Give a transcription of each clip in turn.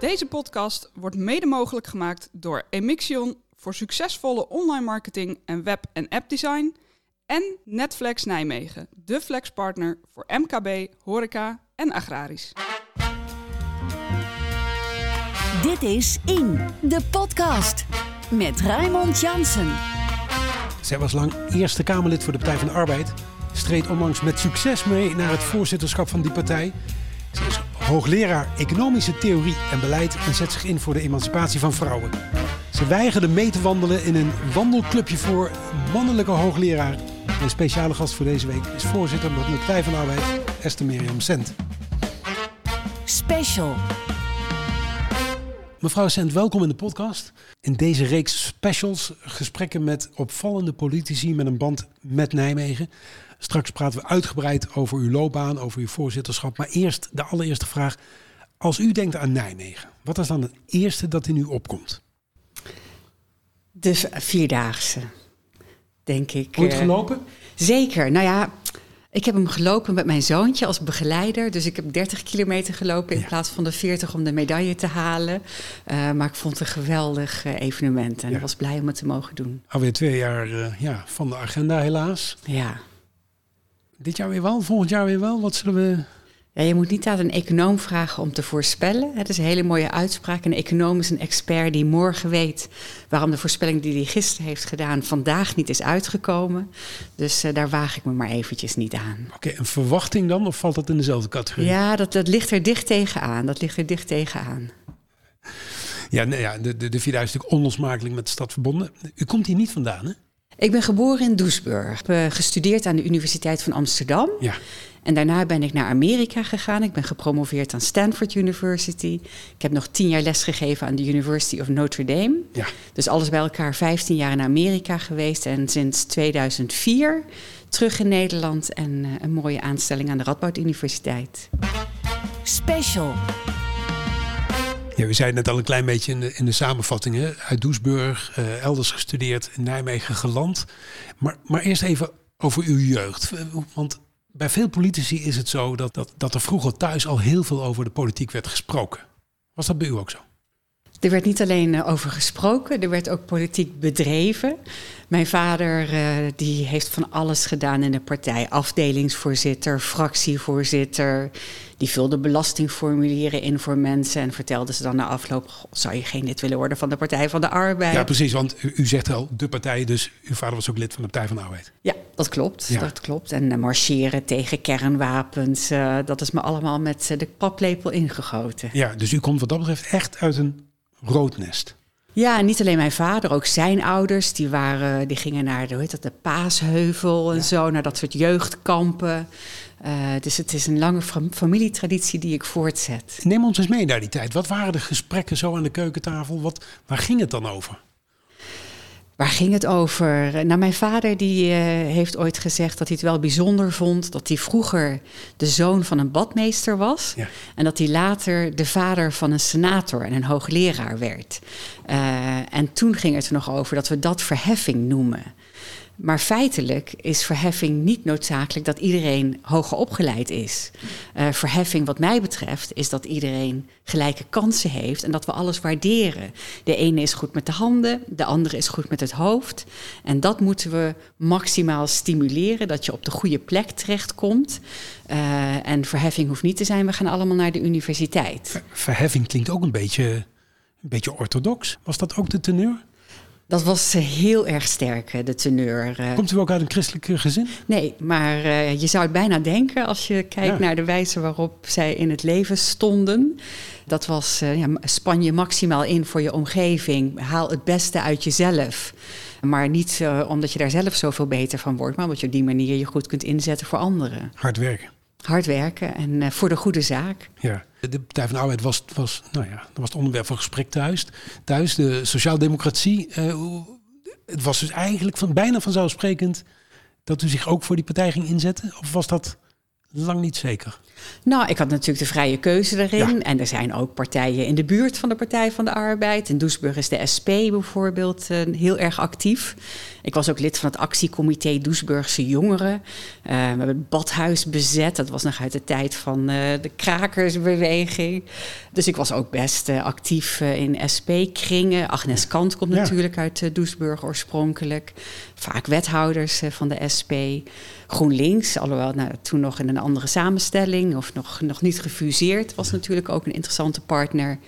Deze podcast wordt mede mogelijk gemaakt door Emixion voor succesvolle online marketing en web- en appdesign en Netflex Nijmegen, de flexpartner voor MKB, horeca en agrarisch. Dit is In, de podcast. Met Raymond Jansen. Zij was lang Eerste Kamerlid voor de Partij van de Arbeid. Streed onlangs met succes mee naar het voorzitterschap van die partij. Hoogleraar economische theorie en beleid en zet zich in voor de emancipatie van vrouwen. Ze weigerde mee te wandelen in een wandelclubje voor mannelijke hoogleraar. Een speciale gast voor deze week is voorzitter van de Partij van Arbeid, Esther Miriam Sent. Special. Mevrouw Sent, welkom in de podcast. In deze reeks specials gesprekken met opvallende politici met een band met Nijmegen. Straks praten we uitgebreid over uw loopbaan, over uw voorzitterschap. Maar eerst de allereerste vraag. Als u denkt aan Nijmegen, wat is dan het eerste dat in u opkomt? Dus vierdaagse, denk ik. Ooit eh, gelopen? Zeker. Nou ja, ik heb hem gelopen met mijn zoontje als begeleider. Dus ik heb 30 kilometer gelopen in Ja. plaats van de 40 om de medaille te halen. Eh, maar ik vond het een geweldig eh, evenement en Ja. ik was blij om het te mogen doen. Alweer twee jaar eh, ja, van de agenda helaas. Ja. Dit jaar weer wel, volgend jaar weer wel. Wat zullen we... Ja, je moet niet aan een econoom vragen om te voorspellen. Het is een hele mooie uitspraak. Een econoom is een expert die morgen weet waarom de voorspelling die hij gisteren heeft gedaan vandaag niet is uitgekomen. Dus eh, daar waag ik me maar eventjes niet aan. Oké, een verwachting dan? Of valt dat in dezelfde categorie? Ja, dat, dat ligt er dicht tegenaan. Dat ligt er dicht tegenaan. Ja, nee, ja de, de, de 4000 is natuurlijk onlosmakelijk met de stad verbonden. U komt hier niet vandaan, hè? Ik ben geboren in Doesburg. Ik heb eh, gestudeerd aan de Universiteit van Amsterdam. Ja. En daarna ben ik naar Amerika gegaan. Ik ben gepromoveerd aan Stanford University. Ik heb nog tien jaar lesgegeven aan de University of Notre Dame. Ja. Dus alles bij elkaar 15 jaar in Amerika geweest. En sinds 2004 terug in Nederland. En eh, een mooie aanstelling aan de Radboud Universiteit. Special. Ja, u zei het net al een klein beetje in de, in de samenvatting. Hè? Uit Doesburg, eh, elders gestudeerd, in Nijmegen geland. Maar, maar eerst even over uw jeugd. Want bij veel politici is het zo dat, dat, dat er vroeger thuis al heel veel over de politiek werd gesproken. Was dat bij u ook zo? Er werd niet alleen eh, over gesproken, er werd ook politiek bedreven. Mijn vader eh, die heeft van alles gedaan in de partij. Afdelingsvoorzitter, fractievoorzitter. Die vulde belastingformulieren in voor mensen en vertelde ze dan na afloop... "Goh, zou je geen lid willen worden van de Partij van de Arbeid? Ja, precies. Want u, u zegt al de partij, dus uw vader was ook lid van de Partij van de Arbeid. Ja, dat klopt. Ja. Dat klopt. En eh, marcheren tegen kernwapens, dat is me allemaal met de paplepel ingegoten. Ja, dus u komt wat dat betreft echt uit een rood nest. Ja, niet alleen mijn vader, ook zijn ouders. Die, waren, die gingen naar de, hoe heet dat, de Paasheuvel en zo, naar dat soort jeugdkampen. Eh, dus het is een lange fam- familietraditie die ik voortzet. Neem ons eens mee naar die tijd. Wat waren de gesprekken zo aan de keukentafel? Wat, waar ging het dan over? Waar ging het over? Nou, mijn vader die, eh, heeft ooit gezegd dat hij het wel bijzonder vond dat hij vroeger de zoon van een badmeester was. Ja. En dat hij later de vader van een senator en een hoogleraar werd. Eh, en toen ging het er nog over dat we dat verheffing noemen. Maar feitelijk is verheffing niet noodzakelijk dat iedereen hoger opgeleid is. Eh, verheffing, wat mij betreft, is dat iedereen gelijke kansen heeft en dat we alles waarderen. De ene is goed met de handen, de andere is goed met het hoofd. En dat moeten we maximaal stimuleren, dat je op de goede plek terechtkomt. Eh, en verheffing hoeft niet te zijn, we gaan allemaal naar de universiteit. Ver- Verheffing klinkt ook een beetje, een beetje orthodox. Was dat ook de teneur? Dat was eh, heel erg sterk, de teneur. eh. Komt u ook uit een christelijk eh, gezin? Nee, maar je zou het bijna denken als je kijkt Ja. naar de wijze waarop zij in het leven stonden. Dat was, ja, span je maximaal in voor je omgeving. Haal het beste uit jezelf. Maar niet omdat je daar zelf zoveel beter van wordt, maar omdat je op die manier je goed kunt inzetten voor anderen. Hard werken. Hard werken en eh, voor de goede zaak. Ja. De Partij van de Arbeid was, was, nou ja, dat was het onderwerp van gesprek thuis. Thuis, de sociaaldemocratie. hoe- het was dus eigenlijk van, bijna vanzelfsprekend dat u zich ook voor die partij ging inzetten? Of was dat lang niet zeker. Nou, ik had natuurlijk de vrije keuze erin. En er zijn ook partijen in de buurt van de Partij van de Arbeid. In Doesburg is de SP bijvoorbeeld uh, heel erg actief. Ik was ook lid van het actiecomité Doesburgse Jongeren. Uh, we hebben het badhuis bezet. Dat was nog uit de tijd van uh, de krakersbeweging. Dus ik was ook best actief in SP-kringen. Agnes Kant komt ja. natuurlijk uit Doesburg oorspronkelijk. Vaak wethouders van de SP. GroenLinks, alhoewel nou, toen nog in een andere samenstelling of nog, nog niet gefuseerd, was natuurlijk ook een interessante partner.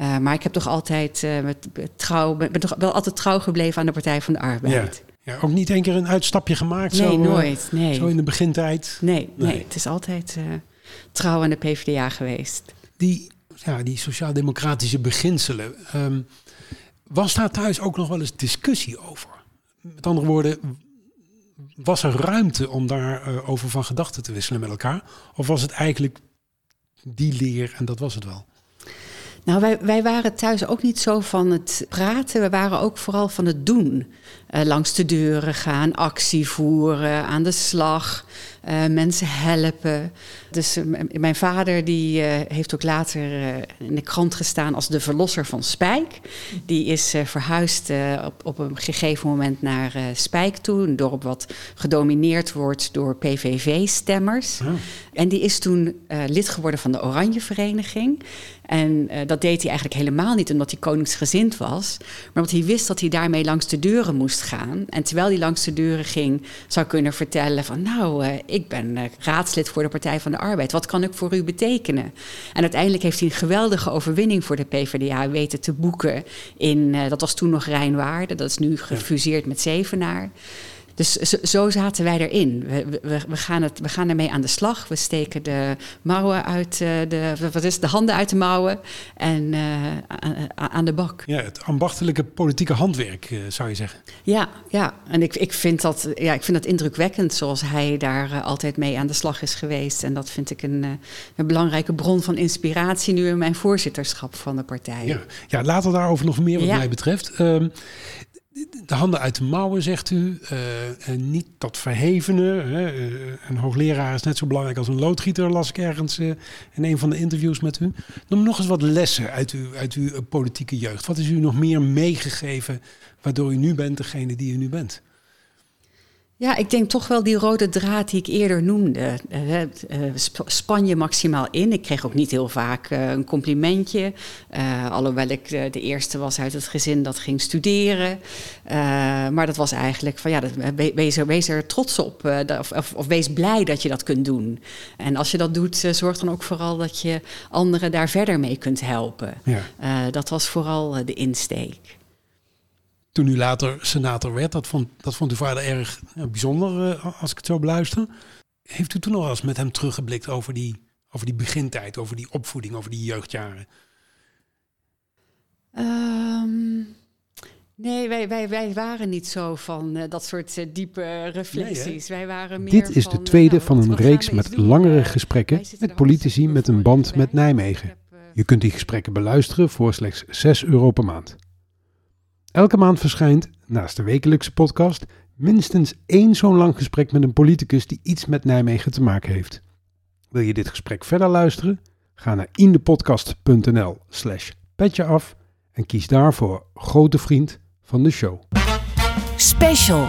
Uh, maar ik heb toch altijd uh, met, trouw, ben, ben toch wel altijd trouw gebleven aan de Partij van de Arbeid. Ja. ja ook niet één keer een uitstapje gemaakt? Nee, zo, nooit. Nee. Zo in de begintijd? Nee, nee. nee. het is altijd trouw aan de PvdA geweest. Die, ja, die sociaal-democratische beginselen, um, was daar thuis ook nog wel eens discussie over? Met andere woorden, was er ruimte om daarover uh, over van gedachten te wisselen met elkaar? Of was het eigenlijk die leer en dat was het wel? Nou, wij, wij waren thuis ook niet zo van het praten. We waren ook vooral van het doen. Uh, langs de deuren gaan, actie voeren, aan de slag, uh, mensen helpen. Dus uh, mijn vader die heeft ook later in de krant gestaan als de verlosser van Spijk. Die is verhuisd op, op een gegeven moment naar Spijk toe, een dorp wat gedomineerd wordt door PVV-stemmers. Oh. En die is toen lid geworden van de Oranje Vereniging. En dat deed hij eigenlijk helemaal niet omdat hij koningsgezind was, maar omdat hij wist dat hij daarmee langs de deuren moest gaan. En terwijl hij langs de deuren ging, zou kunnen vertellen van nou, uh, ik ben uh, raadslid voor de Partij van de Arbeid. Wat kan ik voor u betekenen? En uiteindelijk heeft hij een geweldige overwinning voor de PvdA weten te boeken in, dat was toen nog Rijnwaarde, dat is nu gefuseerd met Zevenaar. Dus zo, zo, zaten wij erin. We, we, we, gaan het, we gaan ermee aan de slag. We steken de mouwen uit de, wat is, de handen uit de mouwen en uh, aan de bak. Ja, het ambachtelijke politieke handwerk, uh, zou je zeggen. Ja, ja. en ik, ik, vind dat, ja, ik vind dat indrukwekkend zoals hij daar uh, altijd mee aan de slag is geweest. En dat vind ik een, een belangrijke bron van inspiratie nu in mijn voorzitterschap van de partij. Ja, ja later daarover nog meer wat ja. mij betreft. Uh, de handen uit de mouwen, zegt u. En niet dat verhevene. Hè. Uh, een hoogleraar is net zo belangrijk als een loodgieter, las ik ergens uh, in een van de interviews met u. Noem nog eens wat lessen uit, uit uw politieke jeugd. Wat is u nog meer meegegeven waardoor u nu bent degene die u nu bent? Ja, ik denk toch wel die rode draad die ik eerder noemde. Uh, uh, span je maximaal in. Ik kreeg ook niet heel vaak uh, een complimentje. alhoewel ik de eerste was uit het gezin dat ging studeren. maar dat was eigenlijk van ja, dat, wees, er, wees er trots op. of, of, of, wees blij dat je dat kunt doen. En als je dat doet, zorg dan ook vooral dat je anderen daar verder mee kunt helpen. Ja. dat was vooral de insteek toen u later senator werd, dat vond, dat vond uw vader erg ja, bijzonder uh, als ik het zo beluister. Heeft u toen nog eens met hem teruggeblikt over die, over die begintijd, over die opvoeding, over die jeugdjaren? Um, nee, wij, wij, wij waren niet zo van uh, dat soort uh, diepe reflecties. Nee, wij waren meer Dit is van, de tweede nou, van een reeks met doen, langere gesprekken met politici met een band met Nijmegen. Je kunt die gesprekken beluisteren voor slechts 6 euro per maand. Elke maand verschijnt, naast de wekelijkse podcast, minstens één zo'n lang gesprek met een politicus die iets met Nijmegen te maken heeft. Wil je dit gesprek verder luisteren? Ga naar indepodcast.nl slash petje af en kies daarvoor grote vriend van de show. Special.